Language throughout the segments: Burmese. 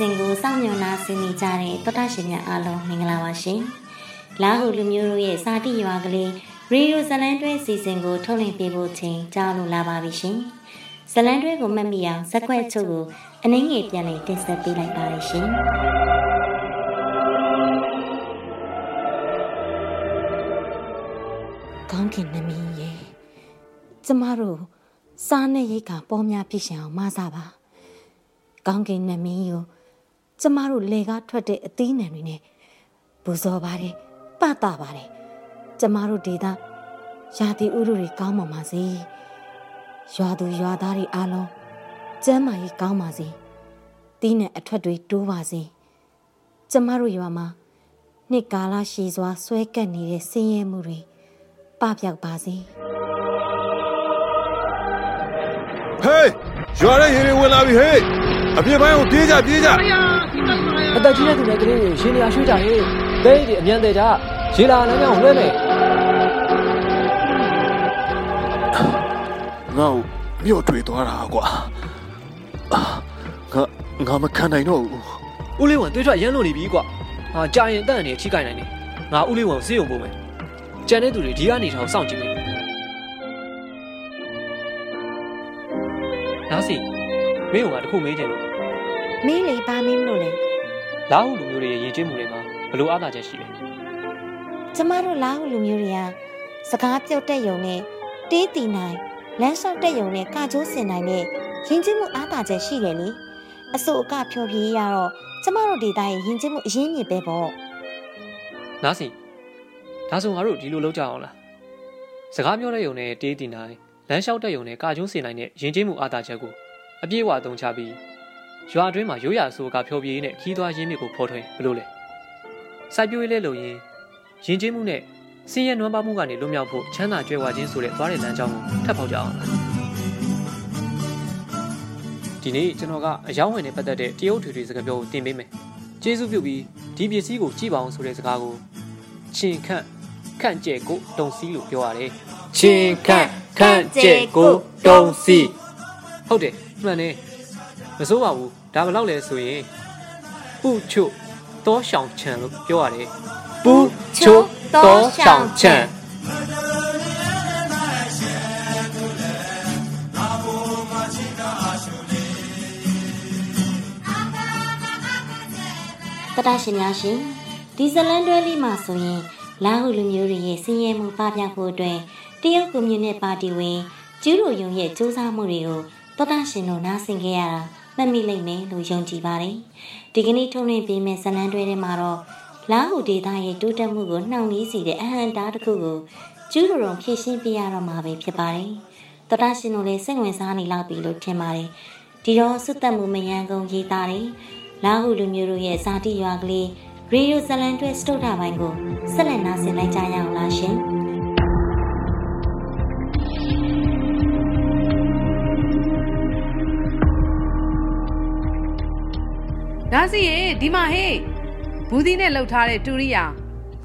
ဇလန်တွဲစီစဉ်ကိုစောင့်မျှော်နာဆင်နေကြတဲ့တောတာရှင်များအားလုံးမင်္ဂလာပါရှင်။လာဟုလူမျိုးတို့ရဲ့စာတိရွာကလေးရေဒီယိုဇလန်တွဲစီစဉ်ကိုထုတ်လွှင့်ပေးဖို့ချိန်ကြာလို့လာပါပြီရှင်။ဇလန်တွဲကိုမှတ်မိအောင်ဇက်ခွက်ချုပ်ကိုအနှင်းငယ်ပြန်လည်တင်ဆက်ပေးလိုက်ပါရရှင်။ကောင်းကင်နမင်းရဲ့ကျမတို့စားနဲ့ရိတ်ကပေါ်များဖြစ်ရှင်အောင်မဆပါ။ကောင်းကင်နမင်းကို ကျမတို့လေကားထွက်တဲ့အသီးနှံတွေနဲ့ပူဇော်ပါတယ်ပတာပါတယ်ကျမတို့ဒေသရာသီဥတုတွေကောင်းပါပါစေရွာသူရွာသားတွေအားလုံးကျမ်းမာရေးကောင်းပါစေတီးနဲ့အထွတ်တွေတိုးပါစေကျမတို့ရွာမှာနှစ်ကာလရှည်စွာဆွဲကပ်နေတဲ့ဆင်းရဲမှုတွေပပျောက်ပါစေဟေး ရွာရဲ့ရေတွေဝင်လာပြီဟေးအပြစ်ပိုင်းကိုပြေးကြပြေးကြအသက်ကြီးတဲ့သူတွေကလေးတွေရှင်နေရာရွှေ့ကြဟေးဒိတ်တွေအမြန်သေးကြရေလာလမ်းကြောင်းလွှဲမယ်ငါ့ကိုမြို့တွေသွားတာကွာအာငါငါမခံနိုင်တော့ဘူးဦးလေးဝန်တွေးထွက်ရမ်းလို့နေပြီကွာဟာကြာရင်တန့်နေထိခိုက်နိုင်တယ်ငါဦးလေးဝန်စေးုံပို့မယ်ကြံတဲ့သူတွေဒီကနေထောင်စောင့်ကြည့်မယ် နောက်စီမင်းကတခုမေးချင်လို့မင်းလေပါမင်းမလို့လေလာဟုလူမျိုးတွေရဲ့ယဉ်ကျေးမှုတွေမှာဘလို့အားသာချက်ရှိလဲကျမတို့လာဟုလူမျိုးတွေကစကားပြောတတ်ရုံနဲ့တေးတီနိုင်လမ်းလျှောက်တက်ရုံနဲ့ကကြိုးစင်နိုင်တဲ့ယဉ်ကျေးမှုအားသာချက်ရှိတယ်လေအစိုးအကဖြောပြေးရတော့ကျမတို့ဒေသရဲ့ယဉ်ကျေးမှုအရင်းမြစ်ပဲပေါ့နားစီဒါဆိုငါတို့ဒီလိုလုပ်ကြအောင်လားစကားပြောတဲ့ယုံနဲ့တေးတီနိုင် လမ်းလျှောက်တက်ယုံနဲ့ကကြိုးစင်နိုင်တဲ့ယဉ်ကျေးမှုအားသာချက်ကိုအပြည့်အဝသုံးချပြီးရွာအတွင်းမှာရိုးရာဆိုကဖျော်ဖြေနဲ့ခီးသွွားရင်းမြစ်ကိုဖော်ထွင်းဘလို့လဲစိုက်ပျိုးရေးလဲလို့ရင်ရင်ကျေးမှုနဲ့စင်းရဲနွမ်းပါမှုကနေလွတ်မြောက်ဖို့ချမ်းသာကြွယ်ဝခြင်းဆိုတဲ့သွားတဲ့လမ်းကြောင်းကိုထပ်ဖောက်ကြအောင်လားဒီနေ့ကျွန်တော်ကအယောင်းဝင်နဲ့ပတ်သက်တဲ့တရုတ်ထွေထွေစကားပြောကိုတင်ပေးမယ်ကျေးဇူးပြုပြီးဒီပစ္စည်းကိုကြည့်ပါအောင်ဆိုတဲ့စကားကိုချင်းခန့်ခန့်ကျဲကိုတုံစီလို့ပြောရတယ်ချင်းခန့် ခန့်ကျဲကိုတုံစီဟုတ်တယ်မှန်တယ်မစိုးပါဘူးဒါဘယ်လောက်လဲဆိုရင်ပူချိုတောရှောင်ချန်လို့ပြောရတယ်ပူချိုတောရှောင်ချန်တတရှင်များရှင်ဒီဇလန်တွဲလေးမှာဆိုရင်လာဟုလူမျိုးတွေရဲ့စည်ရဲမှုပပြဖို့အတွက် တရုတ်ကွန်မြူနစ်ပါတီဝင်ကျူးလိုယုံရဲ့စူးစမ်းမှုတွေကိုတတရှင်တို့နားဆင်ခဲ့ရတာမှတ်မိလိမ့်မယ်လို့ယုံကြည်ပါတယ်။ဒီကနေ့ထုတ်လွှင့်ပေးမယ့်ဇလံတွဲထဲမှာတော့လာဟုဒေတာရဲ့တိုးတက်မှုကိုနှောင့်နှေးစေတဲ့အဟံတားတစ်ခုကိုကျူးတော်ဖြည့်ရှင်းပြရတော့မှာပဲဖြစ်ပါတယ်။တတရှင်တို့လည်းစိတ်ဝင်စားနေလောက်ပြီလို့ထင်ပါတယ်။ဒီတော့စွတ်သက်မှုမယံကုန်ရေးသားတယ်။လာဟုလူမျိုးတို့ရဲ့ဇာတိရွာကလေးရေဒီယိုဇလံတွဲစတုဒ္ဓပိုင်းကိုဆက်လက်နားဆင်လိုက်ကြရအောင်လားရှင်။ ဒါစီရေဒီမှာဟေးဘူးသီးနဲ့လှုပ်ထားတဲ့တူရိယာ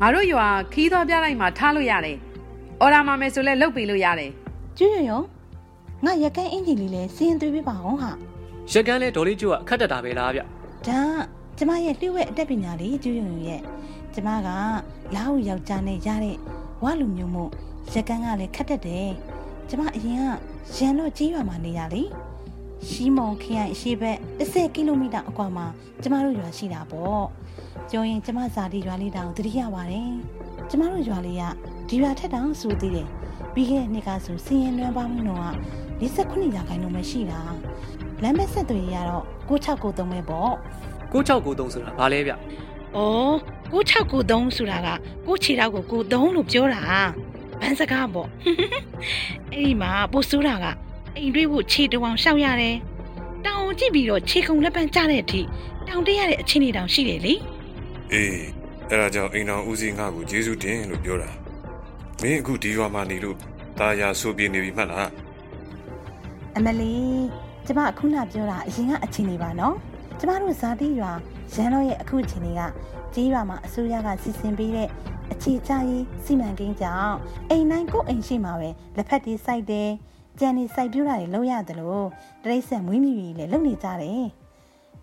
ငါတို့ရွာခီးသွားပြလိုက်မှာထားလို့ရတယ်အော်ဒါမမယ်ဆိုလဲလှုပ်ပေးလို့ရတယ်ကျွရရောငါရကန်းအင်ဂျင်လေးလဲစီရင်သွေးပေးပါအောင်ဟာရကန်းလဲဒေါ်လေးကျိုးကအခက်တက်တာပဲလားဗျဒါကျမရဲ့လျှို့ဝဲအတက်ပညာလေးကျွရရောရဲ့ကျမကလာဟုယောက်ျားနဲ့ရတဲ့ဝလူမျိုးမို့ရကန်းကလည်းခက်တက်တယ်ကျမအရင်ကရန်တော့ကြီးရွာမှာနေရလေ ရှီမုံခရိုင်အရှိဘက်10ကီလိုမီတာအကွာမှာကျမတို့ရွာရှိတာပေါ့ပြောရင်ကျမဇာတိရွာလေးတောင်တတိယပါတယ်ကျမတို့ရွာလေးကဒီရွာထက်တောင်ဆိုသေးတယ်ပြီးခဲ့တဲ့နှစ်ကဆိုစင်ရင်နွမ်းပါမှုတော့49ရာခိုင်နှုန်းပဲရှိတာလမ်းမဆက်တွေရတော့9693ပဲပေါ့9693ဆိုတာဘာလဲဗျဩ9693ဆိုတာကကိုခြေထောက်ကိုကို3လို့ပြောတာဘန်းစကားပေါ့အဲ့ဒီမှာပို့ဆိုးတာက အိမ်တွေးဖို့ခြေတဝအောင်ရှောက်ရတယ်။တောင်ကြည့်ပြီးတော့ခြေခုံလက်ပန်းကျတဲ့အထိတောင်တရတဲ့အခြေအနေတောင်ရှိတယ်လေ။အေးအဲ့ဒါကြောင့်အိမ်တော်ဦးစီးငါ့ကိုကျေးဇူးတင်လို့ပြောတာ။မင်းအခုဒီရွာမှာနေလို့ตาရဆိုပြနေပြီမှတ်လား။အမလီကျမအခုနပြောတာအရင်ကအခြေအနေပါနော်။ကျမတို့ဇာတိရွာရန်တော့ရဲ့အခုအခြေအနေကကြီးရွာမှာအစိုးရကစီစဉ်ပေးတဲ့အခြေချရေးစီမံကိန်းကြောင့်အိမ်တိုင်းကိုအိမ်ရှိမှာပဲလက်ဖက်တီးစိုက်တယ်။ ကြံနေစိုက်ပြူးတာတွေလုပ်ရတယ်လို့တရိတ်ဆက်မွေးမြူကြီးလည်းလုပ်နေကြတယ်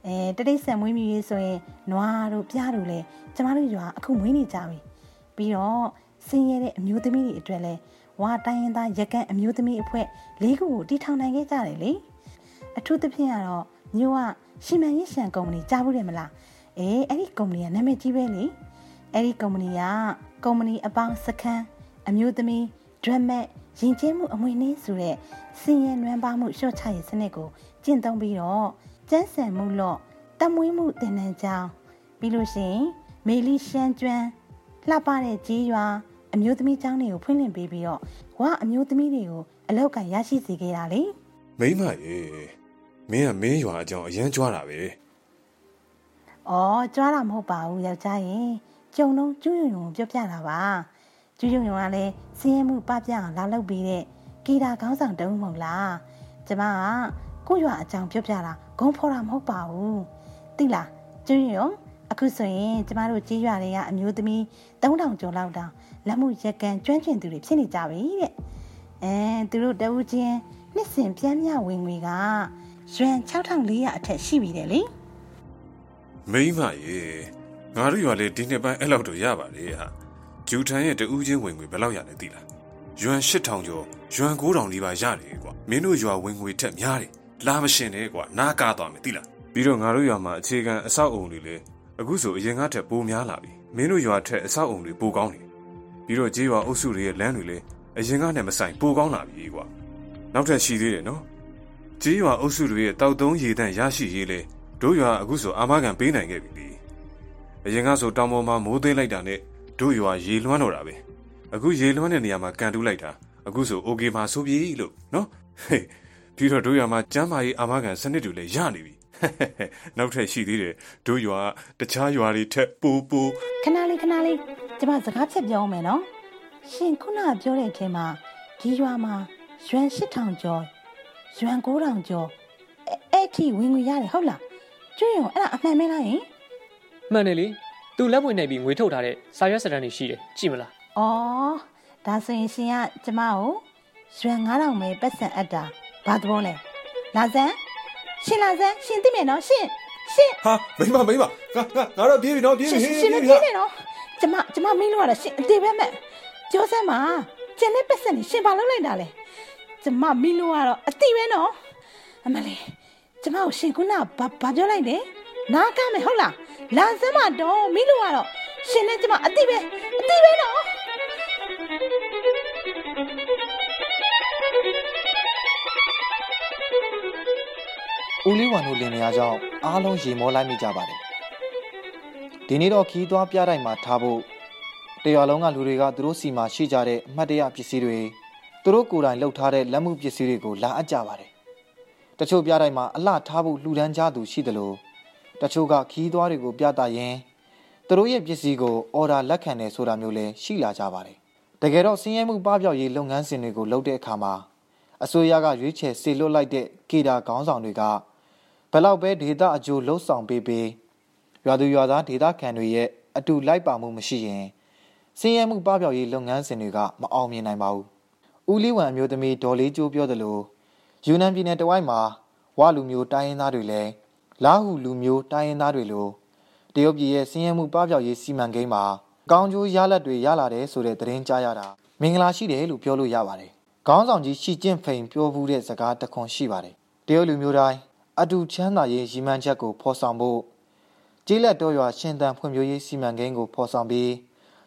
အဲတတိဆန်မွေးမြူရေးဆိုရင်နွားတို့ပြားတို့လည်းကျမတို့ရွာအခုမွေးနေကြပြီပြီးတော့ဆင်းရဲတဲ့အမျိုးသမီးတွေအတွက်လည်းဝါတိုင်းရင်သားရကန်အမျိုးသမီးအဖွဲ့လေးခုကိုတီထောင်နိုင်ခဲ့ကြတယ်လေအထူးသဖြင့်ကတော့မြို့ကရှီမန်ရစ်ရှန်ကုမ္ပဏီကြားဘူးတယ်မလားအေးအဲ့ဒီကုမ္ပဏီကနာမည်ကြီးပဲလေအဲ့ဒီကုမ္ပဏီကကုမ္ပဏီအပေါင်းစခန်းအမျိုးသမီးဒ ရမက်ရင်ကျင်းမှုအမွေနှင်းဆိုတဲ့စင်ရင်နွမ်းပါမှုရှော့ချရေးစနစ်ကိုကျင့်သုံးပြီးတော့ကျန်းဆန်မှုလော့တမွေးမှုတင်နန်းကြောင်းပြီးလို့ရှိရင်မေလီရှမ်းကျွမ်းလှပတဲ့ကြီးရွာအမျိုးသမီးကျောင်းတွေကိုဖွင့်လှစ်ပေးပြီးတော့ဝါအမျိုးသမီးတွေကိုအလောက်ကန်ရရှိစေခဲ့တာလေမိမရေမင်းကမင်းရွာအကြောင်းအရန်ကြွားတာပဲ။အော်ကြွားတာမဟုတ်ပါဘူးယောက်ျားရင်ကျုံလုံးကျူးယုံယုံပြောပြတာပါ။ ကျူးယုံယုံကလည်းစင်းရဲမှုပပြအောင်လာလုပ်ပြီးတဲ့ဂီတာခေါင်းဆောင်တုံးမဟုတ်လား။ကျမကကိုရွာအကြောင်းပြောပြတာဂုံဖော်တာမဟုတ်ပါဘူး။သိလားကျူးယုံယုံအခုဆိုရင်ကျမတို့ကြီးရွာတွေကအမျိုးသမီး3000ကျော်လောက်တောင်လက်မှုရက်ကန်ကျွမ်းကျင်သူတွေဖြစ်နေကြပြီတဲ့။အဲသူတို့တဦးချင်းနှစ်စဉ်ပြန်မြဝင်ငွေကရွှန်6400အထက်ရှိပြီတဲ့လေ။မိမရေငါတို့ရွာလေဒီနှစ်ပိုင်းအဲ့လောက်တော့ရပါလေဟာ ဂျူထန်ရဲ့တူးချင်းဝင်ငွေဘယ်လောက်ရလဲသိလားယွမ်8000ကျော်ယွမ်9000လေးပါရတယ်ကွာမင်းတို့ရွာဝင်ငွေထက်များတယ်လာမရှင်နဲ့ကွာနားကားသွားမယ်သိလားပြီးတော့ငါတို့ရွာမှာအခြေခံအဆောက်အုံတွေလေအခုဆိုအရင်ကထက်ပိုများလာပြီမင်းတို့ရွာထက်အဆောက်အုံတွေပိုကောင်းတယ်ပြီးတော့ကြေးရွာအုပ်စုတွေရဲ့လမ်းတွေလေအရင်ကနဲ့မဆိုင်ပိုကောင်းလာပြီကွာနောက်ထပ်ရှိသေးတယ်နော်ကြေးရွာအုပ်စုတွေရဲ့တောက်သုံးရေတန့်ရရှိရေးလေတို့ရွာအခုဆိုအာမခံပေးနိုင်ခဲ့ပြီလေအရင်ကဆိုတောင်ပေါ်မှာမိုးသိမ်းလိုက်တာနဲ့ တို့ရွာရေလွှမ်းတော့တာပဲအခုရေလွှမ်းတဲ့နေရာမှာကန်တူးလိုက်တာအခုဆိုโอเคမှာဆိုပြီလို့နော်ဟေးပြီးတော့တို့ရွာမှာကျမ်းမာရေးအာမခံစနစ်တွေလည်းရနေပြီနောက်ထပ်ရှိသေးတယ်တို့ရွာတခြားရွာတွေထက်ပိုပို ခဏလေးခဏလေးကျမစကားဖြတ်ပြောမယ်နော်ရှင်ခုနကပြောတဲ့အချိန်မှာဒီရွာမှာရွှန်8000ကျော်ရွှန်9000ကျော်အဲ့အဲ့ထိဝင်ငွေရတယ်ဟုတ်လားကျွန်းရုံအဲ့ဒါအမှန်မင်းလားယင် မှန်တယ်လေ သူလက်ဝင်နေပြီးငွေထုတ်ထားတဲ့စာရွက်စာတမ်းတွေရှိတယ်ကြည့်မလားဩဒါဆိုရင်ရှင်ကကျမကိုရွှန်9000ပဲပတ်စံအပ်တာဘာသဘောလဲလာစမ်းရှင်လာစမ်းရှင်သိမယ်နော်ရှင်ရှင်ဟာမိမမိမငါငါငါတော့ပြေးပြီနော်ပြေးရှင်ပြီရှင်မပြေးနဲ့နော်ကျမကျမမင်းလို့ရတာရှင်အသေးပဲမဲ့ပြောစမ်းပါကျန်တဲ့ပတ်စံနေရှင်ဘာလုပ်လိုက်တာလဲကျမမင်းလို့ရတော့အတိပဲနော်အမလေးကျမကိုရှင်ခုနဘာဘာပြောလိုက်လဲနားကမယ်ဟုတ်လား လာစမ်းမတော့မင်းလို့ရတော့ရှင်နဲ့ကျမအတိပဲအတိပဲနော်ဦးလေးဝမ်တို့လင်မယားကြောင့်အားလုံးရေမောလိုက်မိကြပါတယ်ဒီနေ့တော့ခီးသွားပြတိုင်းမှာထားဖို့တရွာလုံးကလူတွေကသူတို့စီမှာရှိကြတဲ့အမှတ်တရပစ္စည်းတွေသူတို့ကိုယ်တိုင်လှုပ်ထားတဲ့လက်မှုပစ္စည်းတွေကိုလာအပ်ကြပါတယ်တချို့ပြတိုင်းမှာအလှထားဖို့လှူဒန်းကြသူရှိတယ်လို့ တချို့ကခီးသွားတွေကိုပြသရင်းသူတို့ရဲ့ပစ္စည်းကိုအော်ဒါလက်ခံတယ်ဆိုတာမျိုးလည်းရှိလာကြပါတယ်တကယ်တော့စင်းရဲမှုပပျောက်ရေးလုပ်ငန်းစဉ်တွေကိုလုပ်တဲ့အခါမှာအစိုးရကရွေးချယ်စေလွတ်လိုက်တဲ့ကေတာခေါင်းဆောင်တွေကဘယ်လောက်ပဲဒေတာအကျိုးလှုပ်ဆောင်ပေးပေးရွာသူရွာသားဒေတာခံတွေရဲ့အတူလိုက်ပါမှုမရှိရင်စင်းရဲမှုပပျောက်ရေးလုပ်ငန်းစဉ်တွေကမအောင်မြင်နိုင်ပါဘူး။ဦးလေးဝံအမျိုးသမီးဒေါ်လေးကျိုးပြောသလိုယူနန်ပြည်နယ်တဝိုက်မှာဝလူမျိုးတိုင်းရင်းသားတွေလည်း လာဟုလူမျိုးတိုင်းရင်းသားတွေလိုတရုတ်ပြည်ရဲ့စင်းရဲမှုပပျောက်ရေးစီမံကိန်းမှာကောင်းကျိုးရလဒ်တွေရလာတယ်ဆိုတဲ့သတင်းကြားရတာမင်္ဂလာရှိတယ်လို့ပြောလို့ရပါတယ်။ခေါင်းဆောင်ကြီးရှီကျင့်ဖိန်ပြောဘူးတဲ့စကားတစ်ခွန်ရှိပါတယ်။တရုတ်လူမျိုးတိုင်းအတူချမ်းသာရေးရည်မှန်းချက်ကိုဖော်ဆောင်ဖို့ကျေးလက်တော်ရွာရှင်သန်ဖွံ့ဖြိုးရေးစီမံကိန်းကိုဖော်ဆောင်ပြီး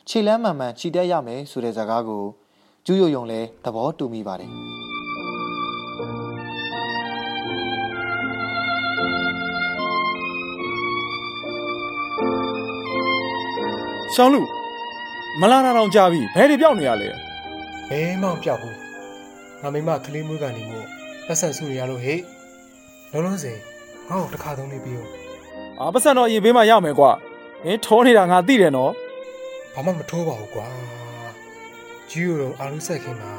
ခြေလမ်းမှန်မှန်ခြိတက်ရမယ်ဆိုတဲ့စကားကိုကျူးယုံယုံလဲသဘောတူမိပါတယ် ရှောင်းလူမလာတာတော့ကြာပြီဘယ်တွေပြောက်နေရလဲဘဲမှမပြောက်ဘူးငါမိမကလေးမွေးကနေမို့ပတ်စံစုရရလို့ဟေ့လုံးလုံးစင်ငါ့ကိုတစ်ခါသုံးလေးပြီးအောင်အာပတ်စံတော့အရင်ဘေးမှာရမယ်ကွာမင်းထောနေတာငါသိတယ်နော်ဘာမှမထိုးပါဘူးကွာဂျီယိုတော့အာလူဆက်ခင်းမှာ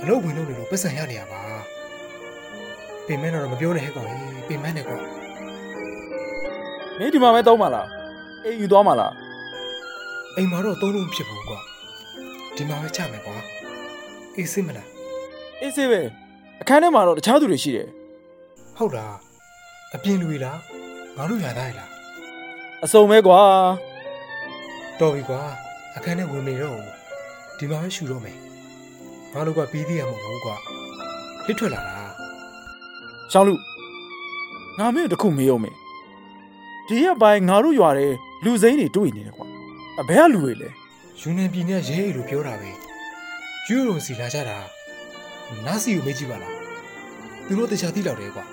အလုပ်ဝင်လုပ်နေလို့ပတ်စံရနေရပါပင်မတော့မပြောနဲ့ဟဲ့ကောင်ပင်မနဲ့ကွာမင်းဒီမှာပဲတောင်းပါလားအေးယူသွားမှာလား အိမ်မှာတော့သုံးလို့မဖြစ်ဘူးကွာဒီမှာပဲချမယ်ကွာအေးစိမလားအေးစေးပဲအခန်းထဲမှာတော့တခြားသူတွေရှိတယ်ဟုတ်လားအပြင်လူတွေလားငါတို့ရသားရလားအစုံပဲကွာတော်ပြီကွာအခန်းထဲဝင်နေတော့ဒီမှာပဲရှူတော့မယ်ငါတို့ကပြီးသေးရမှာမဟုတ်ကွာလစ်ထွက်လာတာရှောင်းလူငါမင်းတို့တစ်ခုမေးအောင်မေးဒီရက်ပိုင်းငါတို့ရွာတဲ့လူစိမ်းတွေတွေ့နေတယ်ကွာ အဘဲကလူတွေလဲယူနန်ပြည်နဲ့ရဲအေလို့ပြောတာပဲယူရိုစီလာကြတာနာစီကိုမေးကြည့်ပါလားသူတို့တခြားသိလောက်တယ်ကွာ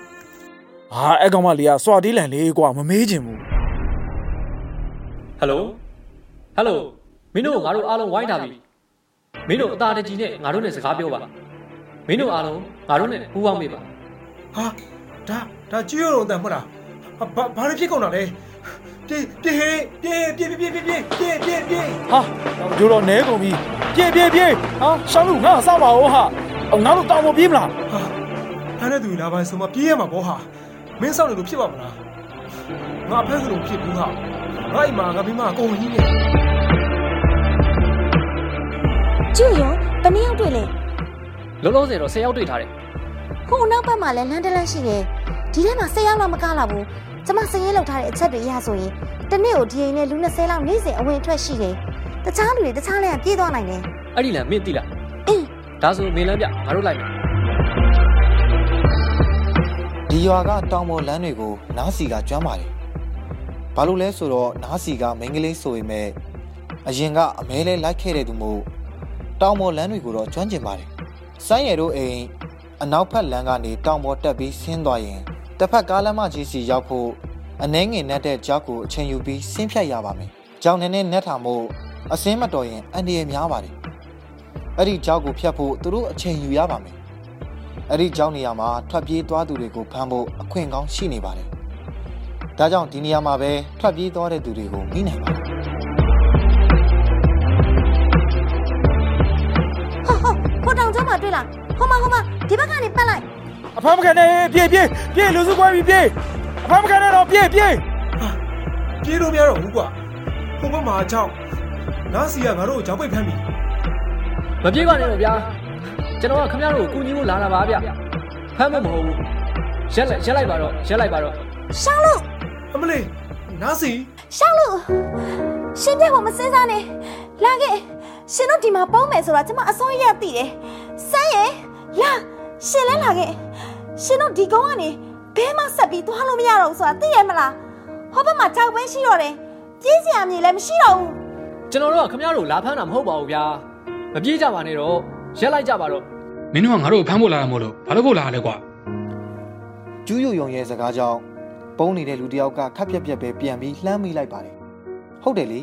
ဟာအဲ့ကောင်မလေးကစွာတီးလန်လေးကွာမမေးချင်ဘူးဟယ်လိုဟယ်လိုမင်းတို့ငါတို့အားလုံးဝိုင်းထားပြီမင်းတို့အသာတကြီးနဲ့ငါတို့နဲ့စကားပြောပါမင်းတို့အားလုံးငါတို့နဲ့ပူးပေါင်းပေးပါဟာဒါဒါကျွေးရုံတန်မဟုတ်လားဟာဘာဘာလို့ဖြစ်ကုန်တာလဲ ပြေးပြေးဟေးပြေးပြေးပြေးပြေးပြေးပြေးပြေးပြေးဟာတော့ကျိုးတော့နဲကုန်ပြီပြေးပြေးပြေးဟာရှောင်းလူငါအစပါဦးဟာအော်ငါတို့တောင်မပြေးမလားဟာဖမ်းတဲ့သူလာပိုင်းဆိုမှပြေးရမှာပေါ့ဟာမင်းစောင့်နေလို့ဖြစ်ပါမလားငါဖမ်းသလိုဖြစ်ဘူးဟာငါအိမ်မှာငါမိမအကုန်ကြီးနေကျူရောဘယ်နှစ်ယောက်တွေ့လဲလုံးလုံးဆယ်တော့10ယောက်တွေ့ထားတယ်ဟိုနောက်ဘက်မှာလည်းလမ်းတစ်လမ်းရှိတယ်ဒီထဲမှာ10ယောက်လောက်မကားလာဘူး ကျမစရင်လောက်ထားတဲ့အချက်တွေအရဆိုရင်တစ်နေ့ကိုဒီအိမ်နဲ့လူ20လောက်နေ့စဉ်အဝင်အထွက်ရှိတယ်တခြားလူတွေတခြားလမ်းကပြေးသွားနိုင်တယ်အဲ့ဒီလမ်းမင်းသိလားအင်းဒါဆိုမင်းလမ်းပြငါတို့လိုက်မယ်ဒီရွာကတောင်ပေါ်လမ်းတွေကိုနားစီကကျွမ်းပါတယ်။ဘာလို့လဲဆိုတော့နားစီကမိန်းကလေးဆိုပေမဲ့အရင်ကအမဲလဲလိုက်ခဲ့တဲ့သူမို့တောင်ပေါ်လမ်းတွေကိုတော့ကျွမ်းကျင်ပါတယ်။ဆိုင်းရည်တို့အိမ်အနောက်ဖက်လမ်းကနေတောင်ပေါ်တက်ပြီးဆင်းသွားရင် တစ်ဖက်ကားလမ်းမကြီးစီရောက်ဖို့အနှဲငင်နဲ့တဲ့ကြောက်ကိုအချိန်ယူပြီးဆင်းဖြတ်ရပါမယ်။ကြောင်နေနဲ့နက်ထာမို့အစင်းမတော်ရင်အန္တရာယ်များပါတယ်။အဲ့ဒီကြောက်ကိုဖြတ်ဖို့သူတို့အချိန်ယူရပါမယ်။အဲ့ဒီကြောင်းနေရာမှာထွက်ပြေးသွားသူတွေကိုဖမ်းဖို့အခွင့်ကောင်းရှိနေပါတယ်။ဒါကြောင့်ဒီနေရာမှာပဲထွက်ပြေးသွားတဲ့သူတွေကိုမိနိုင်ပါတယ်ဟိုဟိုဟိုတောင်ကျောင်းမှာတွေ့လားဟိုမှာဟိုမှာဒီဘက်ကနေပတ်လိုက် အဖမ်းမခံနဲ့ပြေးပြေးပြေးလူစုကွဲပြီပြေးအဖမ်းမခံနဲ့တော့ပြေးပြေးပြေးလို့မရတော့ဘူးကွာဟိုဘက်မှာအကြောက်နားစီကငါတို့ကိုကြောက်ပိတ်ဖမ်းပြီမပြေးပါနဲ့တော့ဗျာကျွန်တော်ကခင်ဗျားတို့ကိုကူညီဖို့လာတာပါဗျဖမ်းဖို့မဟုတ်ဘူးရက်လိုက်ရက်လိုက်ပါတော့ရက်လိုက်ပါတော့ရှောင်းလို့အမလေးနားစီရှောင်းလို့ရှင်တဲ့ကိုမစင်းစားနဲ့လာခဲ့ရှင်တို့ဒီမှာပေါင်းမယ်ဆိုတာကျမအစိုးရသိတယ်စမ်းရဲ့လာရှင်လဲလာခဲ့ ရှင်တို့ဒီကုန်းကနေဘဲမဆက်ပြီးသွားလို့မရတော့ဘူးဆိုတာသိရမလားဟောဘက်မှာကြောက်ပဲရှိတော့တယ်ပြေးစရာမြေလည်းမရှိတော့ဘူးကျွန်တော်တို့ကခမရတို့လာဖမ်းတာမဟုတ်ပါဘူးဗျာမပြေးကြပါနဲ့တော့ရက်လိုက်ကြပါတော့မင်းတို့ကငါတို့ဖမ်းဖို့လာတာမဟုတ်လို့ဘာလို့ဖို့လာရလဲကွာကျူးယုံယုံရဲ့စကားကြောင့်ပုံနေတဲ့လူတယောက်ကခက်ပြက်ပြက်ပဲပြန်ပြီးလှမ်းမိလိုက်ပါတယ်ဟုတ်တယ်လေ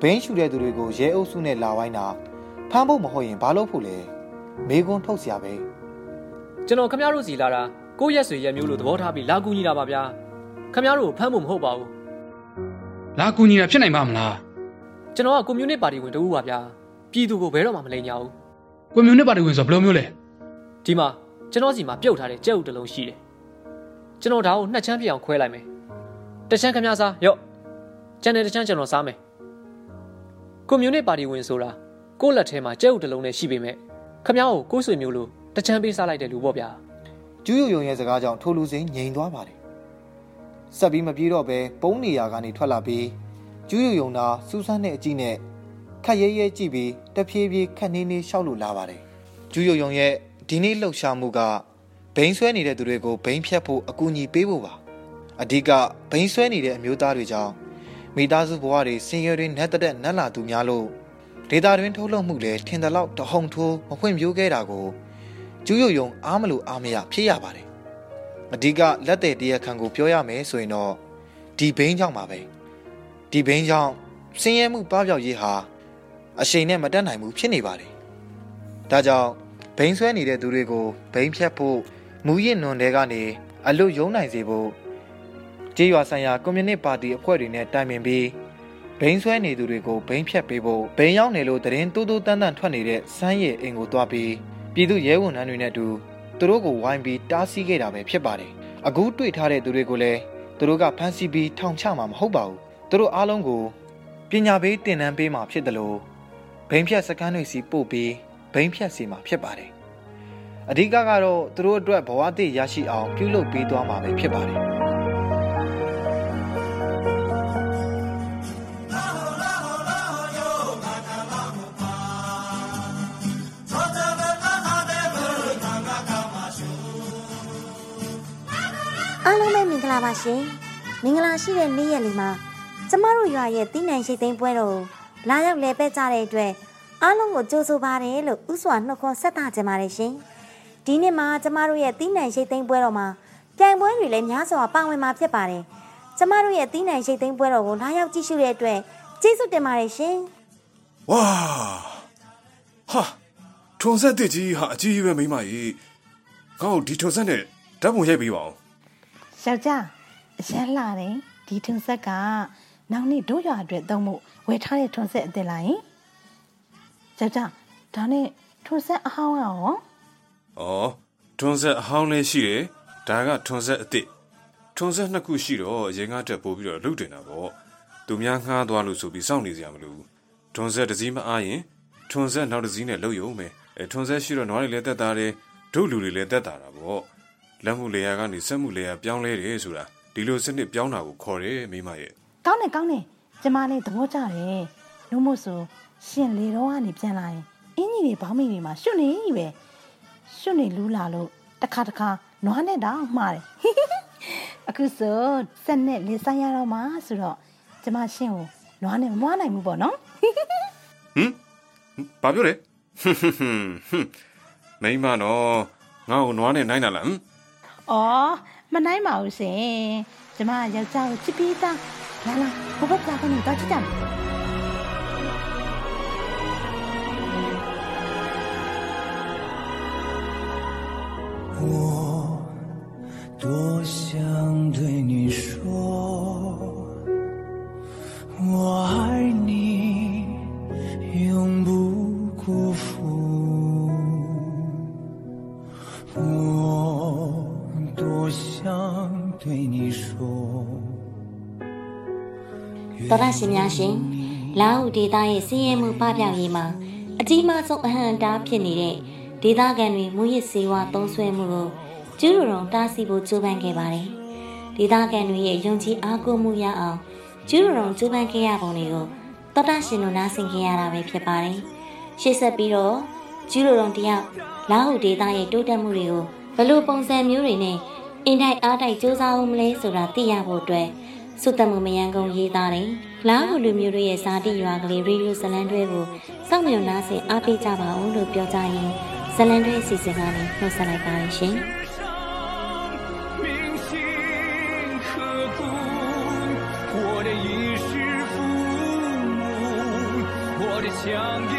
ဘိန်းရှူတဲ့သူတွေကိုရဲအုပ်စုနဲ့လာဝိုင်းတာဖမ်းဖို့မဟုတ်ရင်ဘာလို့ဖို့လဲမေကွန်းထုတ်စရာပဲ ကျွန်တော်ခင်ဗျားတို့စီလာတာကိုယ့်ရက်ဆွေရက်မျိုးလို့သဘောထားပြီးလာကူညီတာပါဗျာခင်ဗျားတို့ကိုဖမ်းဖို့မဟုတ်ပါဘူးလာကူညီတာဖြစ်နိုင်ပါမလားကျွန်တော်ကကွန်မြူနတီပါတီဝင်တဦးပါဗျာပြည်သူကိုဘယ်တော့မှမလိမ်ညာဘူးကွန်မြူနတီပါတီဝင်ဆိုဘယ်လိုမျိုးလဲဒီမှာကျွန်တော်စီမှာပြုတ်ထားတဲ့ကြက်ဥတစ်လုံးရှိတယ်ကျွန်တော်ဒါကိုနှစ်ချမ်းပြအောင်ခွဲလိုက်မယ်တစ်ချမ်းခင်ဗျားစားရော့ကျန်တဲ့တစ်ချမ်းကျွန်တော်စားမယ်ကွန်မြူနတီပါတီဝင်ဆိုတာကိုယ့်လက်ထဲမှာကြက်ဥတစ်လုံးနဲ့ရှိပေမဲ့ခင်ဗျားကိုကိုယ့်ဆွေမျိုးလို့ တစ်ချမ်းပေးစားလိုက်တဲ့လူပေါ့ဗျာ။ကျူးယုံယုံရဲ့စကားကြောင့်ထိုလူစိမ်းငြိမ်သွားပါတယ်။ဆက်ပြီးမပြေတော့ပဲပုံနေရာကနေထွက်လာပြီးကျူးယုံယုံသာစူးစမ်းတဲ့အကြည့်နဲ့ခက်ရဲရဲကြည့်ပြီးတဖြည်းဖြည်းခက်နေနေရှောက်လို့လာပါတယ်။ကျူးယုံယုံရဲ့ဒီနေ့လှုပ်ရှားမှုကဘိန်းဆွဲနေတဲ့သူတွေကိုဘိန်းဖြတ်ဖို့အကူအညီပေးဖို့ပါ။အဓိကဘိန်းဆွဲနေတဲ့အမျိုးသားတွေကြောင့်မိသားစုဘဝတွေစင်ရွယ်တွေနဲ့တက်တက်နတ်လာသူများလို့ဒေတာတွင်ထုတ်လုပ်မှုလဲထင်တယ်လို့တဟုန်ထိုးမဖွင့်ပြိုးခဲ့တာကို ကျူးယုံယုံအားမလို့အားမရဖြစ်ရပါတယ်။အဓိကလက်တဲ့တရားခံကိုပြောရမယ်ဆိုရင်တော့ဒီဘိန်းကြောင့်ပါပဲ။ဒီဘိန်းကြောင့်စင်ရဲမှုပပျောက်ရေးဟာအရှိန်နဲ့မတက်နိုင်ဘူးဖြစ်နေပါတယ်။ဒါကြောင့်ဘိန်းဆွဲနေတဲ့သူတွေကိုဘိန်းဖြတ်ဖို့မူရစ်နွန်တွေကနေအလွတ်ယုံနိုင်စေဖို့ကြေးရွာဆိုင်ရာကွန်မြူနတီပါတီအဖွဲ့တွေနဲ့တိုင်ပင်ပြီးဘိန်းဆွဲနေသူတွေကိုဘိန်းဖြတ်ပေးဖို့ဘိန်းရောက်နေလို့တရင်တူးတူးတန်းတန်းထွက်နေတဲ့စမ်းရည်အိမ်ကိုတွားပြီး ပြည်သူရဲဝန်ထမ်းတွေနဲ့အတူသူတို့ကိုဝိုင်းပြီးတားဆီးခဲ့တာပဲဖြစ်ပါတယ်။အခုတွေ့ထားတဲ့သူတွေကိုလည်းသူတို့ကဖမ်းဆီးပြီးထောင်ချမှာမဟုတ်ပါဘူး။သူတို့အားလုံးကိုပညာပေးတင်နန်းပေးမှာဖြစ်တယ်လို့ဘိန်းဖြတ်စကန်းတွေစီပို့ပြီးဘိန်းဖြတ်စီမှာဖြစ်ပါတယ်။အဓိကကတော့သူတို့အတွက်ဘဝတည်ရရှိအောင်ပြုလုပ်ပေးသွားမှာပဲဖြစ်ပါတယ်။ လုံးပဲမင်္ဂလာပါရှင်မင်္ဂလာရှိတဲ့နေ့ရက်လေးမှာကျမတို့ရွာရဲ့တင်းနံရှိသိမ်းပွဲတော်ကိုလာရောက်လဲပဲကြတဲ့အတွက်အားလုံးကိုကြိုးဆိုပါတယ်လို့ဥစွာနှုတ်ခွန်းဆက်တာကြပါတယ်ရှင်ဒီနေ့မှာကျမတို့ရဲ့တင်းနံရှိသိမ်းပွဲတော်မှာပြိုင်ပွဲတွေလည်းများစွာပါဝင်မှာဖြစ်ပါတယ်ကျမတို့ရဲ့တင်းနံရှိသိမ်းပွဲတော်ကိုလာရောက်ကြည့်ရှုတဲ့အတွက်ကျေးဇူးတင်ပါတယ်ရှင်ဝါဟာထုံဆက်တစ်ကြီးဟာအကြီးကြီးပဲမိမကြီးငါ့ကိုဒီထုံဆက်နဲ့ဓာတ်ပုံရိုက်ပေးပါအောင် ယောက်ျားအရန်လာတယ်ဒီထွန်ဆက်ကနောက်နေ့တို့ရွာအတွက်သုံးဖို့ဝယ်ထားတဲ့ထွန်ဆက်အစ်စ်လာရင်ယောက်ျားဒါနဲ့ထွန်ဆက်အဟောင်းရောဩထုံဆက်အဟောင်းလေးရှိတယ်ဒါကထုံဆက်အစ်စ်ထုံဆက်နှစ်ခုရှိတော့ရင်ကားတက်ပို့ပြီးတော့လှုပ်တင်တာပေါ့သူများငှားသွားလို့ဆိုပြီးစောင့်နေစရာမလိုဘူးထုံဆက်တစ်စီးမအားရင်ထုံဆက်နောက်တစ်စီးနဲ့လှုပ်ရုံပဲအဲထုံဆက်ရှိတော့နွားတွေလည်းတက်တာတယ်ဒုလူတွေလည်းတက်တာတာပေါ့ လက်မှုလေယာကနေစက်မှုလေယာပြောင်းလဲတယ်ဆိုတာဒီလိုစနစ်ပြောင်းတာကိုခေါ်တယ်မိမရဲ့ကောင်းတယ်ကောင်းတယ်ကျမလေးသဘောကျတယ်လို့မို့ဆိုရှင်လေတော့ကနေပြန်လာရင်အင်းကြီးတွေဘောင်းမိတွေမှာရှွတ်နေပဲရှွတ်နေလူးလာလို့တစ်ခါတစ်ခါနွားနဲ့တောင်မှားတယ်အခုဆိုစက်နဲ့လေဆိုင်ရတော့မှာဆိုတော့ကျမရှင်ကိုနွားနဲ့မမွားနိုင်ဘူးပေါ့နော်ဟမ်ဘာပြောလဲဟွန်းဟွန်းဟွန်းဟွန်းမိမနော်ငါ့ကိုနွားနဲ့နိုင်တာလားဟ မ်။အော်မနိုင်ပါဘူးရှင်။ကျမယောက်ျားကိုချစ်ပြီးသား။လာလာဘဘကကနေတော့ချစ်ကြမယ်我 ရရှင်များရှင်လာဟုဒေတာရဲ့စီးရဲမှုပပျောက်ရေးမှာအကြီးမားဆုံးအဟံအတားဖြစ်နေတဲ့ဒေသခံတွေမူရစ်စေဝါသုံးဆွဲမှုကိုကျူးတော်တားဆီးဖို့ကြိုးပမ်းခဲ့ပါတယ်။ဒေသခံတွေရဲ့ယုံကြည်အားကိုးမှုရအောင်ကျူးတော်ကြိုးပမ်းခဲ့ရပုံတွေကိုတော်တာရှင်တို့နားဆင်ခဲ့ရတာပဲဖြစ်ပါတယ်။ရှေ့ဆက်ပြီးတော့ကျူးတော်တယောက်လာဟုဒေတာရဲ့တိုးတက်မှုတွေကိုဘယ်လိုပုံစံမျိုးတွေနဲ့အင်တိုက်အားတိုက်စူးစမ်းအောင်မလဲဆိုတာသိရဖို့အတွက် စုတမှုမယံကုန်ရေးသားတယ်။လာဟုလူမျိုးတို့ရဲ့ဇာတိရွာကလေးရေဒီယိုဇလန်တွဲကိုစောင့်မျှော်နားဆင်အားပေးကြပါဦးလို့ပြောကြရင်ဇလန်တွဲအစီအစဉ်ကနေနှုတ်ဆက်လိုက်ပါရှင်။ 铭心刻骨，我的衣食父母，我的强硬